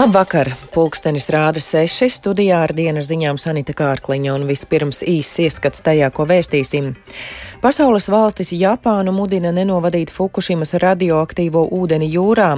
Labvakar! Pulkstenis rāda seši studijā ar dienas ziņām Sanita Kārkliņa un vispirms īsts ieskats tajā, ko vēstīsim. Pasaules valstis Japānu mudina nenovadīt Fukushimas radioaktīvo ūdeni jūrā.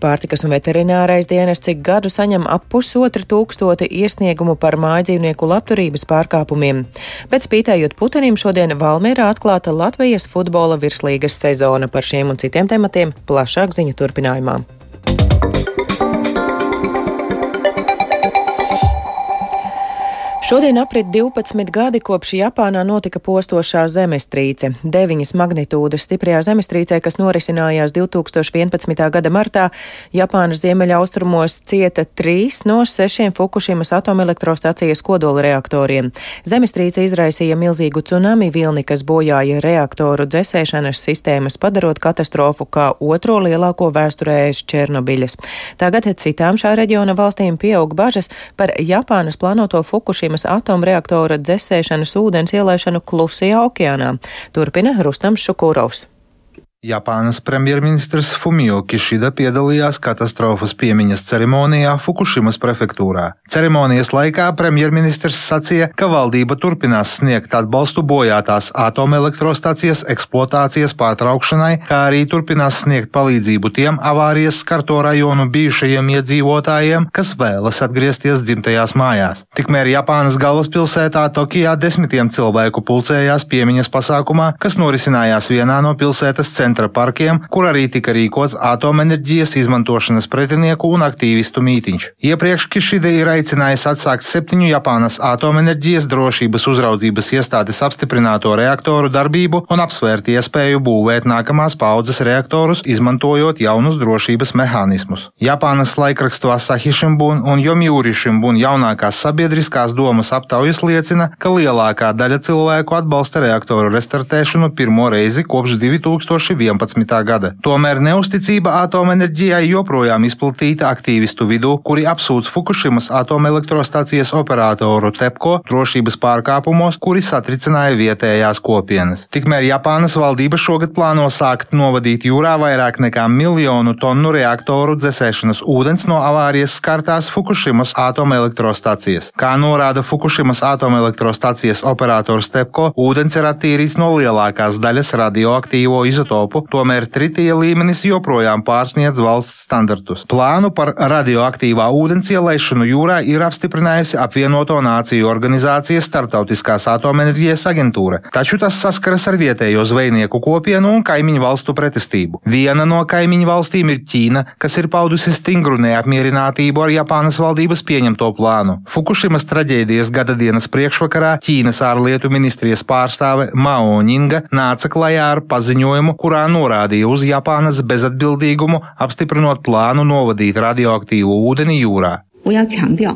Pārtikas un veterinārais dienas cik gadu saņem ap pusotru tūkstoti iesniegumu par mājdzīvnieku labturības pārkāpumiem. Bet spītējot Putinim šodien Valmierā atklāta Latvijas futbola virslīgas sezona par šiem un citiem tematiem plašāk ziņu turpinājumā. Šodien aprit 12 gadi kopš Japānā notika postošā zemestrīce. Deviņas magnitūdas stiprajā zemestrīcē, kas norisinājās 2011. gada martā, Japānas ziemeļaustrumos cieta trīs no sešiem Fukushimas atomelektrostacijas kodola reaktoriem. Zemestrīce izraisīja milzīgu tsunami vilni, kas bojāja reaktoru dzēsēšanas sistēmas, padarot katastrofu kā otro lielāko vēsturē aiz Černobiļas. Tagad citām šā reģiona valstīm pieaug bažas par Japānas plānoto Fukushimas Fukushimas atomreaktora dzēsēšanas ūdens ielaišanu Klusajā okeānā. Turpina Rustams Šukurovs. Japānas premjerministrs Fumio Kishida piedalījās katastrofas piemiņas ceremonijā Fukushimas prefektūrā. Ceremonijas laikā premjerministrs sacīja, ka valdība turpinās sniegt atbalstu bojātās atomelektrostacijas eksploatācijas pārtraukšanai, kā arī turpinās sniegt palīdzību tiem avārijas skarto rajonu bijušajiem iedzīvotājiem, kas vēlas atgriezties dzimtajās mājās. Tikmēr Japānas galvaspilsētā Tokijā desmitiem cilvēku pulcējās piemiņas pasākumā, kas norisinājās vienā no pilsētas centriem centra parkiem, kur arī tika rīkots atomenerģijas izmantošanas pretinieku un aktīvistu mītiņš. Iepriekš Kišide ir aicinājis atsākt septiņu Japānas atomenerģijas drošības uzraudzības iestādes apstiprināto reaktoru darbību un apsvērt iespēju būvēt nākamās paudzes reaktorus, izmantojot jaunus drošības mehānismus. Japānas laikrakstu Asahi Shimbun un Jomjūri Shimbun jaunākās sabiedriskās domas aptaujas liecina, ka lielākā daļa cilvēku atbalsta reaktoru restartēšanu pirmo reizi kopš 2000. 2011. gada. Tomēr neusticība atomenerģijai joprojām izplatīta aktīvistu vidū, kuri apsūdz Fukushimas atomelektrostacijas operatoru TEPCO drošības pārkāpumos, kuri satricināja vietējās kopienas. Tikmēr Japānas valdība šogad plāno sākt novadīt jūrā vairāk nekā miljonu tonu reaktoru dzēsēšanas ūdens no avārijas skartās Fukushimas atomelektrostacijas. Kā norāda Fukushimas atomelektrostacijas operators TEPCO, ūdens ir attīrīts no lielākās daļas radioaktīvo izotopu Eiropu, tomēr tritija līmenis joprojām pārsniedz valsts standartus. Plānu par radioaktīvā ūdens ielaišanu jūrā ir apstiprinājusi apvienoto nāciju organizācija Startautiskās atomenerģijas aģentūra, taču tas saskaras ar vietējo zvejnieku kopienu un kaimiņu valstu pretestību. Viena no kaimiņu valstīm ir Ķīna, kas ir paudusi stingru neapmierinātību ar Japānas valdības pieņemto plānu. Fukushimas traģēdijas gada dienas priekšvakarā Ķīnas ārlietu ministrijas pārstāve Mao Ņinga nāca klajā ar paziņojumu, kurā kurā norādīja uz Japānas bezatbildīgumu, apstiprinot plānu novadīt radioaktīvu ūdeni jūrā. 我要强调，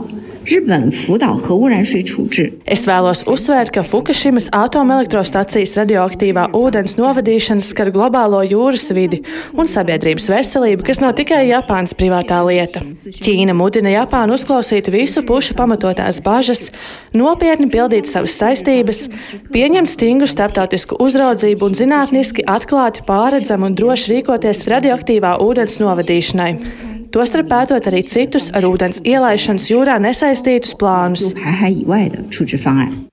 Es vēlos uzsvērt, ka Fukushimas atomelektrostacijas radioaktīvā ūdens novadīšana skar globālo jūras vidi un sabiedrības veselību, kas nav tikai Japānas privātā lieta. Ķīna mudina Japānu uzklausīt visu pušu pamatotās bažas, nopietni pildīt savas saistības, pieņemt stingru starptautisku uzraudzību un zinātniski atklāti pāredzamu un droši rīkoties radioaktīvā ūdens novadīšanai tostarp pētot arī citus ar ūdens ielaišanas jūrā nesaistītus plānus.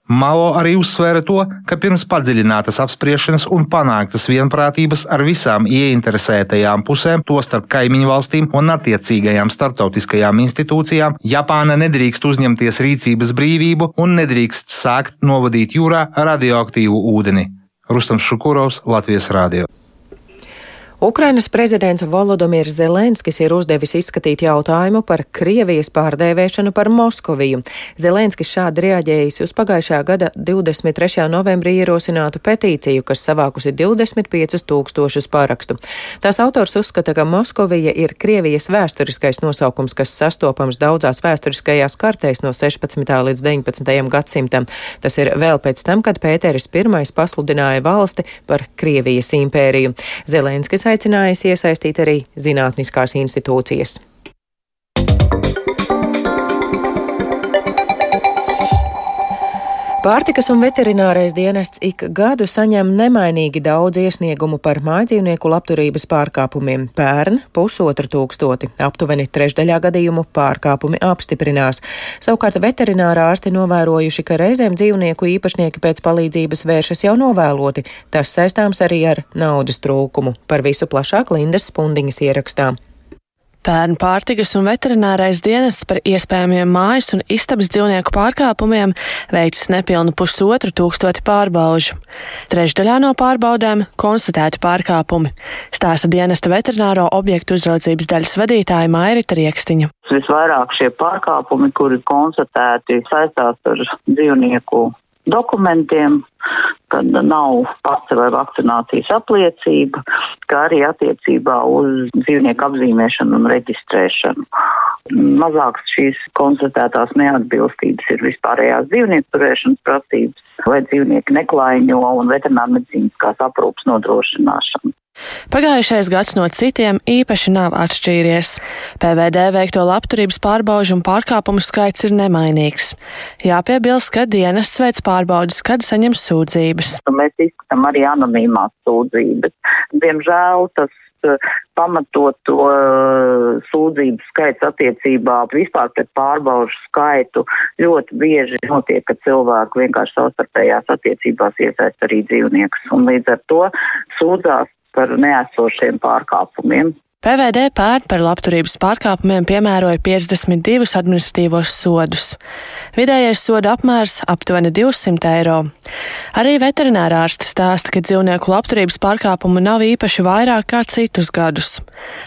Malo arī uzsvēra to, ka pirms padziļinātas apspriešanas un panāktas vienprātības ar visām ieinteresētajām pusēm, tostarp kaimiņu valstīm un attiecīgajām starptautiskajām institūcijām, Japāna nedrīkst uzņemties rīcības brīvību un nedrīkst sākt novadīt jūrā radioaktīvu ūdeni. Rustams Šukurovs, Latvijas Rādio. Ukrainas prezidents Volodimirs Zelenskis ir uzdevis izskatīt jautājumu par Krievijas pārdēvēšanu par Moskoviju. Zelenskis šādi reaģējis uz pagājušā gada 23. novembrī ierosinātu petīciju, kas savākusi 25 tūkstošus parakstu. Tās autors uzskata, ka Moskovija ir Krievijas vēsturiskais nosaukums, kas sastopams daudzās vēsturiskajās kartēs no 16. līdz 19. gadsimtam. Tas ir vēl pēc tam, kad Pēteris I pasludināja valsti par Krievijas impēriju. Zelenskis aicinājis iesaistīt arī zinātniskās institūcijas. Pārtikas un veterinārais dienests ik gadu saņem nemainīgi daudz iesniegumu par mājdzīvnieku labturības pārkāpumiem. Pērn pusotru tūkstoti, aptuveni trešdaļā gadījumu pārkāpumi apstiprinās. Savukārt veterinārā ārsti novērojuši, ka reizēm dzīvnieku īpašnieki pēc palīdzības vēršas jau novēloti. Tas saistāms arī ar naudas trūkumu. Par visu plašāk Lindas Spundiņas ierakstā. Pērn pārtikas un veterinārais dienests par iespējamiem mājas un istabas dzīvnieku pārkāpumiem veicis nepilnu pusotru tūkstoti pārbaužu. Trešdaļā no pārbaudēm konstatēti pārkāpumi, stāsta dienesta veterināro objektu uzraudzības daļas vadītāja Mairita Riekstiņa. Visvairāk šie pārkāpumi, kuri konstatēti, saistās ar dzīvnieku dokumentiem, kad nav pasta vai vakcinācijas apliecība, kā arī attiecībā uz dzīvnieku apzīmēšanu un reģistrēšanu. Mazāks šīs konstatētās neatbilstības ir vispārējās dzīvnieku turēšanas prasības vai dzīvnieku neklaiņo un veterinārmedicīniskās aprūpas nodrošināšana. Pagājušais gads no citiem īpaši nav atšķīries. PVD veikto labturības pārbaužu un pārkāpumu skaits ir nemainīgs. Jāpiebilst, ka dienests veids pārbaudas, kad saņem sūdzības. Mēs izskatām arī anonīmās sūdzības. Diemžēl tas eh, pamatot to uh, sūdzību skaits attiecībā vispār pret pārbaužu skaitu ļoti bieži notiek, ka cilvēki vienkārši savstarpējās attiecībās iesaist arī dzīvniekus un līdz ar to sūdzās par neesošiem pārkāpumiem. PVD pērn par labturības pārkāpumiem piemēroja 52 administratīvos sodus. Vidējais soda apmērs aptuveni 200 eiro. Arī veterinārārsti stāsta, ka dzīvnieku labturības pārkāpumu nav īpaši vairāk kā citus gadus.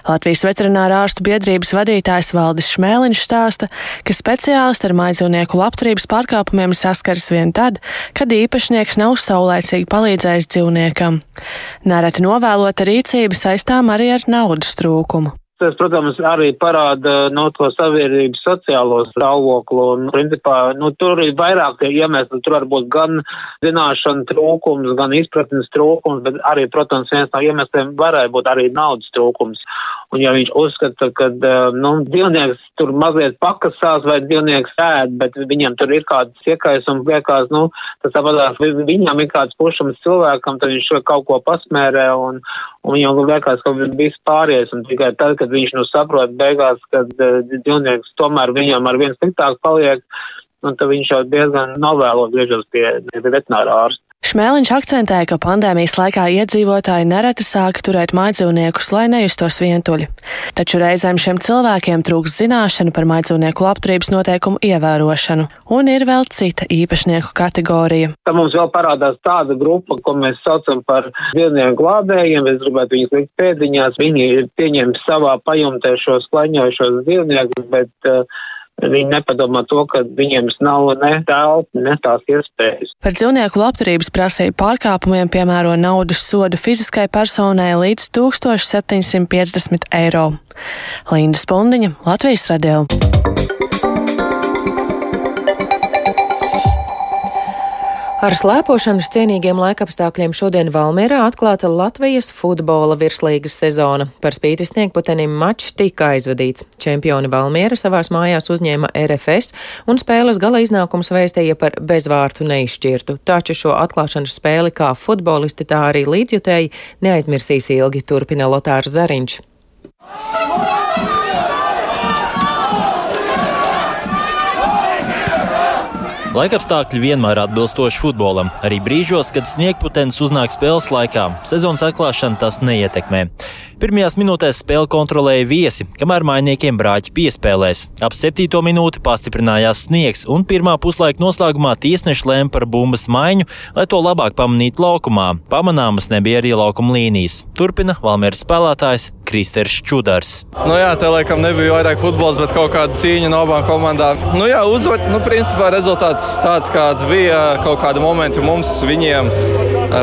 Latvijas veterinārārstu biedrības vadītājs Valdis Šmēliņš stāsta, ka speciālisti ar maidzīvnieku labturības pārkāpumiem saskaras vien tad, kad īpašnieks nav saulēcīgi palīdzējis dzīvniekam. Nereti novēlota rīcība saistām arī ar naudas trūkumu. Tas, protams, arī parāda no to sabiedrības sociālo stāvokli un, principā, nu, tur ir vairāk iemesli. Tur var būt gan zināšana trūkums, gan izpratnes trūkums, bet arī, protams, viens no iemesliem varētu būt arī naudas trūkums. Un ja viņš uzskata, ka, nu, dzīvnieks tur mazliet pakasās vai dzīvnieks ēd, bet viņam tur ir kāds iekais un liekas, nu, tas tāpatās viņam ir kāds pušums cilvēkam, tad viņš kaut ko pasmērē un, un viņam liekas, ka viss pāries. Un tikai tad, kad viņš nu saprot beigās, ka dzīvnieks tomēr viņam ar vien sliktāk paliek, un tad viņš jau diezgan novēlot griežas pie, pie veterinārā ārsta. Šmēliņš akcentēja, ka pandēmijas laikā iedzīvotāji nereti sāka turēt maidzīvniekus, lai nejustos vientuļi. Taču reizēm šiem cilvēkiem trūks zināšanu par maidzīvnieku labturības noteikumu ievērošanu, un ir vēl cita īpašnieku kategorija. Tā mums vēl parādās tāda grupa, ko mēs saucam par dzīvnieku glābējiem. Es gribētu viņus likt pēdiņās. Viņi pieņem savā pajumtē šos klaņojušos dzīvniekus, bet uh, Viņi nepadomā to, ka viņiem nav ne telpa, ne tās iespējas. Par dzīvnieku labturības prasību pārkāpumiem piemēro naudas sodu fiziskai personai līdz 1750 eiro. Linda Spundiņa, Latvijas radio. Ar slēpošanas cienīgiem laikapstākļiem šodien Valmierā atklāta Latvijas futbola virslīgas sezona. Par spīti sniegputenim mačs tika aizvadīts. Čempioni Valmiera savās mājās uzņēma RFS un spēles gala iznākums vēstīja par bezvārtu neizšķirtu. Taču šo atklāšanas spēli kā futbolisti, tā arī līdzjutēji neaizmirsīs ilgi, turpina Lotārs Zariņš. Laikapstākļi vienmēr atbilstoši futbolam, arī brīžos, kad sniegputens uznāk spēles laikā. Sezonas atklāšana tas neietekmē. Pirmajās minūtēs spēli kontrolēja viesi, kamēr mainiekiem brāķi piespēlēs. Ap septīto minūti pastiprinājās sniegs, un pirmā puslaika noslēgumā tiesneši lēma par bumbas maiņu, lai to labāk pamanītu laukumā. Pamanāmas nebija arī laukuma līnijas. Turpina Valmieras spēlētājs Kristers Čudars. Nu jā, te laikam nebija vairāk futbols, bet kaut kāda cīņa no abām komandām. Nu jā, uzvar, nu principā rezultāts tāds, kāds bija. Kaut kādi momenti mums, viņiem,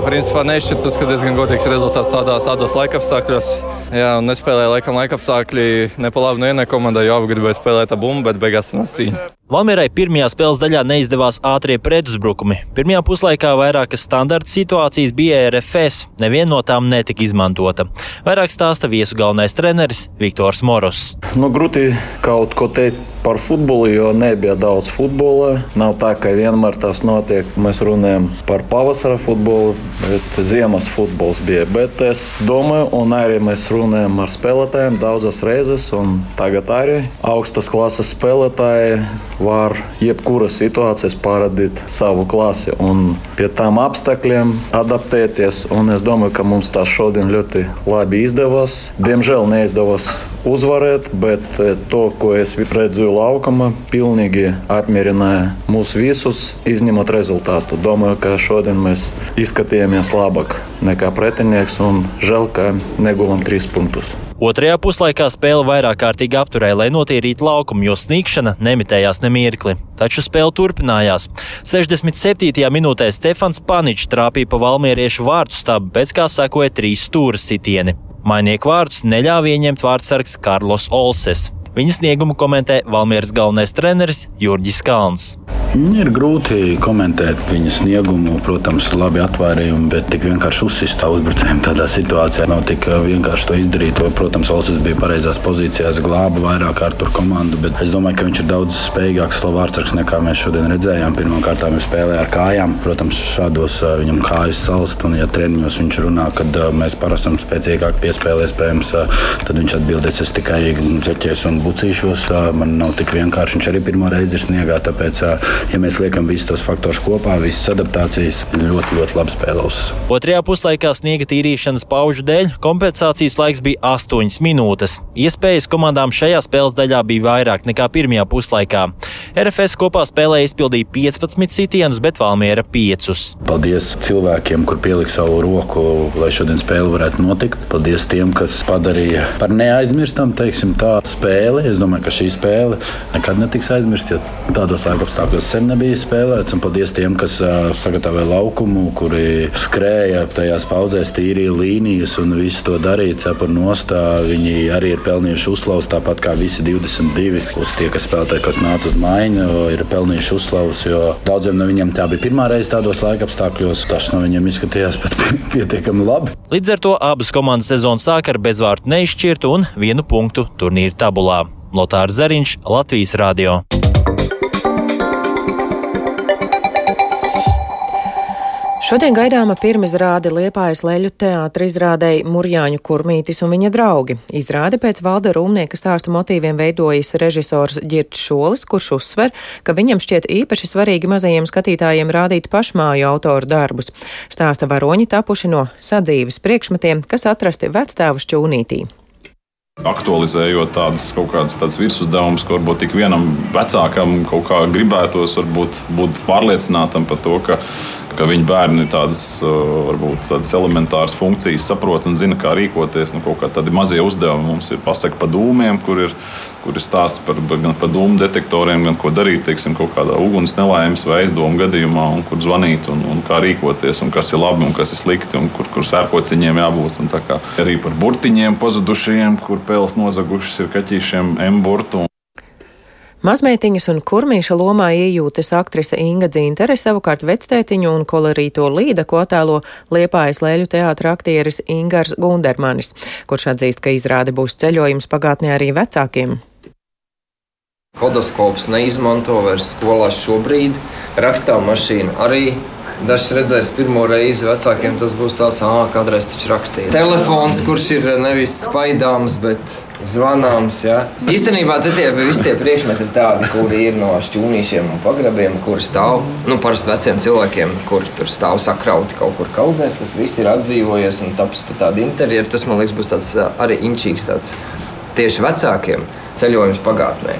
principā nešķiet, ka diezgan godīgs rezultāts tādās, tādos laikapstākļos. Jā, un nespēlēja laikam laika apstākļi ne pa labi nevienai komandai, jo abi gribēja spēlēt ar bumbu, bet beigās sanāca cīņa. Valmierai pirmajā spēles daļā neizdevās ātrie pretuzbrukumi. Pirmajā puslaikā vairākas standarta situācijas bija RFS, neviena no tām netika izmantota. Vairāk stāsta viesu galvenais treneris Viktors Moros. Nu, grūti kaut ko teikt par futbolu, jo nebija daudz futbola. Nav tā, ka vienmēr tas notiek. Mēs runājam par pavasara futbolu, bet ziemas futbols bija. Bet es domāju, un arī mēs runājam ar spēlētājiem daudzas reizes, un tagad arī augstas klases spēlētāji var jebkuras situācijas parādīt savu klasi un pie tām apstākļiem adaptēties. Un es domāju, ka mums tas šodien ļoti labi izdevās. Diemžēl neizdevās uzvarēt, bet eh, to, ko es redzēju laukumā, pilnīgi apmierināja mūs visus, izņemot rezultātu. Domāju, ka šodien mēs izskatījāmies labāk nekā pretinieks un žēl, ka neguvām trīs punktus. Otrajā puslaikā spēle vairāk kārtīgi apturēja, lai notīrītu laukumu, jo sniegšana nemitējās nemirkli. Taču spēle turpinājās. 67. minūtē Stefans Paničs trāpīja pa valmieriešu vārtu stabu, pēc kā sekoja trīs stūra sitieni. Mainieku vārdus neļāva ieņemt vārdsargs Karlos Olses. Viņa sniegumu komentē Valmieras galvenais treneris Jurģis Kalns. Ir grūti komentēt viņu sniegumu, protams, labi atvairījumi, bet tik vienkārši uzsist uzbrucējiem tādā situācijā nav tik vienkārši to izdarīt. Protams, Olsas bija pareizās pozīcijās, glāba vairāk kārt tur komandu, bet es domāju, ka viņš ir daudz spējīgāks vārdsargs nekā mēs šodien redzējām. Pirmkārt, viņš spēlēja ar kājām. Protams, šādos viņam kājas salst, un ja treniņos viņš runā, kad mēs parasti esam spēcīgāki piespēlē, iespējams, tad viņš atbildēs, es tikai zeķēs un bucīšos. Man nav tik vienkārši. Viņš arī pirmo reizi ir sniegā, tāpēc ja mēs liekam visus tos faktorus kopā, visas adaptācijas, ļoti, ļoti labi spēlēs. Otrajā puslaikā sniega tīrīšanas paužu dēļ kompensācijas laiks bija 8 minūtes. Iespējas komandām šajā spēles daļā bija vairāk nekā pirmajā puslaikā. RFS kopā spēlē izpildīja 15 sitienus, bet Valmiera 5. Paldies cilvēkiem, kur pielika savu roku, lai šodien spēle varētu notikt. Paldies tiem, kas padarīja par neaizmirstam teiksim, tā spēli. Es domāju, ka šī spēle nekad netiks aizmirsta, jo tādos laika apstākļos sen nebija spēlēts. Paldies tiem, kas sagatavoja laukumu, kuri skrēja tajās pauzēs, tīrīja līnijas un visu to darīja. Cepur nostā viņi arī ir pelnījuši uzslavas, tāpat kā visi 22. Uz tie, kas spēlētāji, kas nāca uz maiņu, ir pelnījuši uzslavas, jo daudziem no viņiem tā bija pirmā reize tādos laika apstākļos. Tas no viņiem izskatījās pat pietiekami labi. Līdz ar to abas komandas sezonu sāk ar bezvārtu neizšķirtu un vienu punktu turnīra tabulā. Lotārs Zariņš, Latvijas Rādio. Šodien gaidāma pirmizrāde Liepājas leļu teātra izrādēji Murjāņu Kurmītis un viņa draugi. Izrāde pēc valda rūmnieka stāstu motīviem veidojas režisors Girts Šolis, kurš uzsver, ka viņam šķiet īpaši svarīgi mazajiem skatītājiem rādīt pašmāju autoru darbus. Stāsta varoņi tapuši no sadzīves priekšmetiem, kas atrasti vecstāvu šķūnītī aktualizējot tādas kaut kādas tādas virsuzdevumus, ka varbūt tik vienam vecākam kaut kā gribētos varbūt, būt pārliecinātam par to, ka ka viņu bērni tādas, varbūt tādas elementāras funkcijas saprot un zina, kā rīkoties. Nu, kaut kā tādi mazie uzdevumi mums ir pasaka pa dūmiem, kur ir, kur ir stāsts par, gan par dūmu detektoriem, gan ko darīt, teiksim, kaut kādā uguns nelaimes vai aizdomu gadījumā, un kur zvanīt, un, un kā rīkoties, un kas ir labi un kas ir slikti, un kur, kur sērkociņiem jābūt. Arī par burtiņiem pazudušajiem, kur pēles nozagušas ir kaķīšiem M burtu. Mazmeitiņas un kurmīša lomā iejūtas aktrise Inga Dzintere, savukārt vectētiņu un kolorīto līda, ko attēlo Liepājas lēļu teātra aktieris Ingars Gundermanis, kurš atzīst, ka izrāde būs ceļojums pagātnē arī vecākiem. Hodoskops neizmanto vairs skolās šobrīd, rakstāmašīna arī Dažs redzēs pirmo reizi vecākiem, tas būs tāds, ah, kādreiz taču rakstīja. Telefons, kurš ir nevis spaidāms, bet zvanāms. Ja? Īstenībā tie visi tie priekšmeti ir tādi, kuri ir no šķūnīšiem un pagrabiem, kur stāv nu, parasti veciem cilvēkiem, kur tur stāv sakrauti kaut kur kaudzēs. Tas viss ir atdzīvojies un taps par tādu interjeru. Tas man liekas, būs tāds arī inčīgs tāds tieši vecākiem ceļojums pagātnē.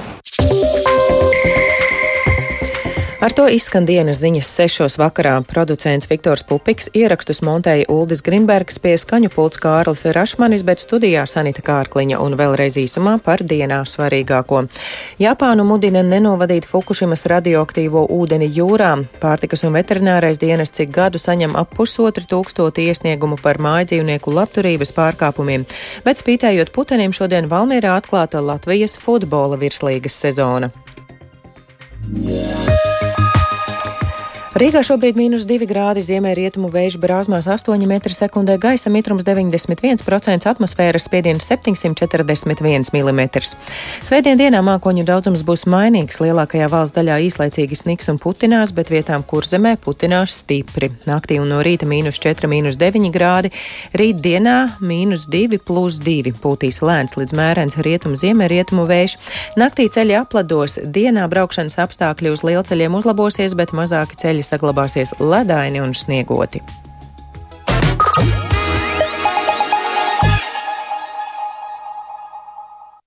Ar to izskan dienas ziņas sešos vakarā. Producents Viktors Pupiks ierakstus montēja Uldis Grimbergs pie skaņu pults Kārlis Rašmanis, bet studijā Sanita Kārkliņa un vēlreiz īsumā par dienā svarīgāko. Japānu mudina nenovadīt Fukushimas radioaktīvo ūdeni jūrā. Pārtikas un veterinārais dienas cik gadu saņem ap pusotru tūkstoti iesniegumu par mājdzīvnieku labturības pārkāpumiem, bet spītējot putenim šodien Valmierā atklāta Latvijas futbola virslīgas sezona. Rīgā šobrīd mīnus 2 grādi, ziemē rietumu vēju brāzmās 8 m2, gaisa mitrums 91%, atmosfēras spiediens 741 mm. Svētdien dienā mākoņu daudzums būs mainīgs, lielākajā valsts daļā īslaicīgi sniks un putinās, bet vietām kurzemē putinās stipri. Naktī un no rīta mīnus 4, mīnus 9 grādi, rīt dienā mīnus 2 plus 2, pūtīs lēns līdz mērens rietumu ziemē rietumu vējš. Naktī ceļi aplados, dienā braukšanas apstākļi uz lielceļiem uzlabosies, bet mazāki ceļi saglabāsies ledaini un sniegoti.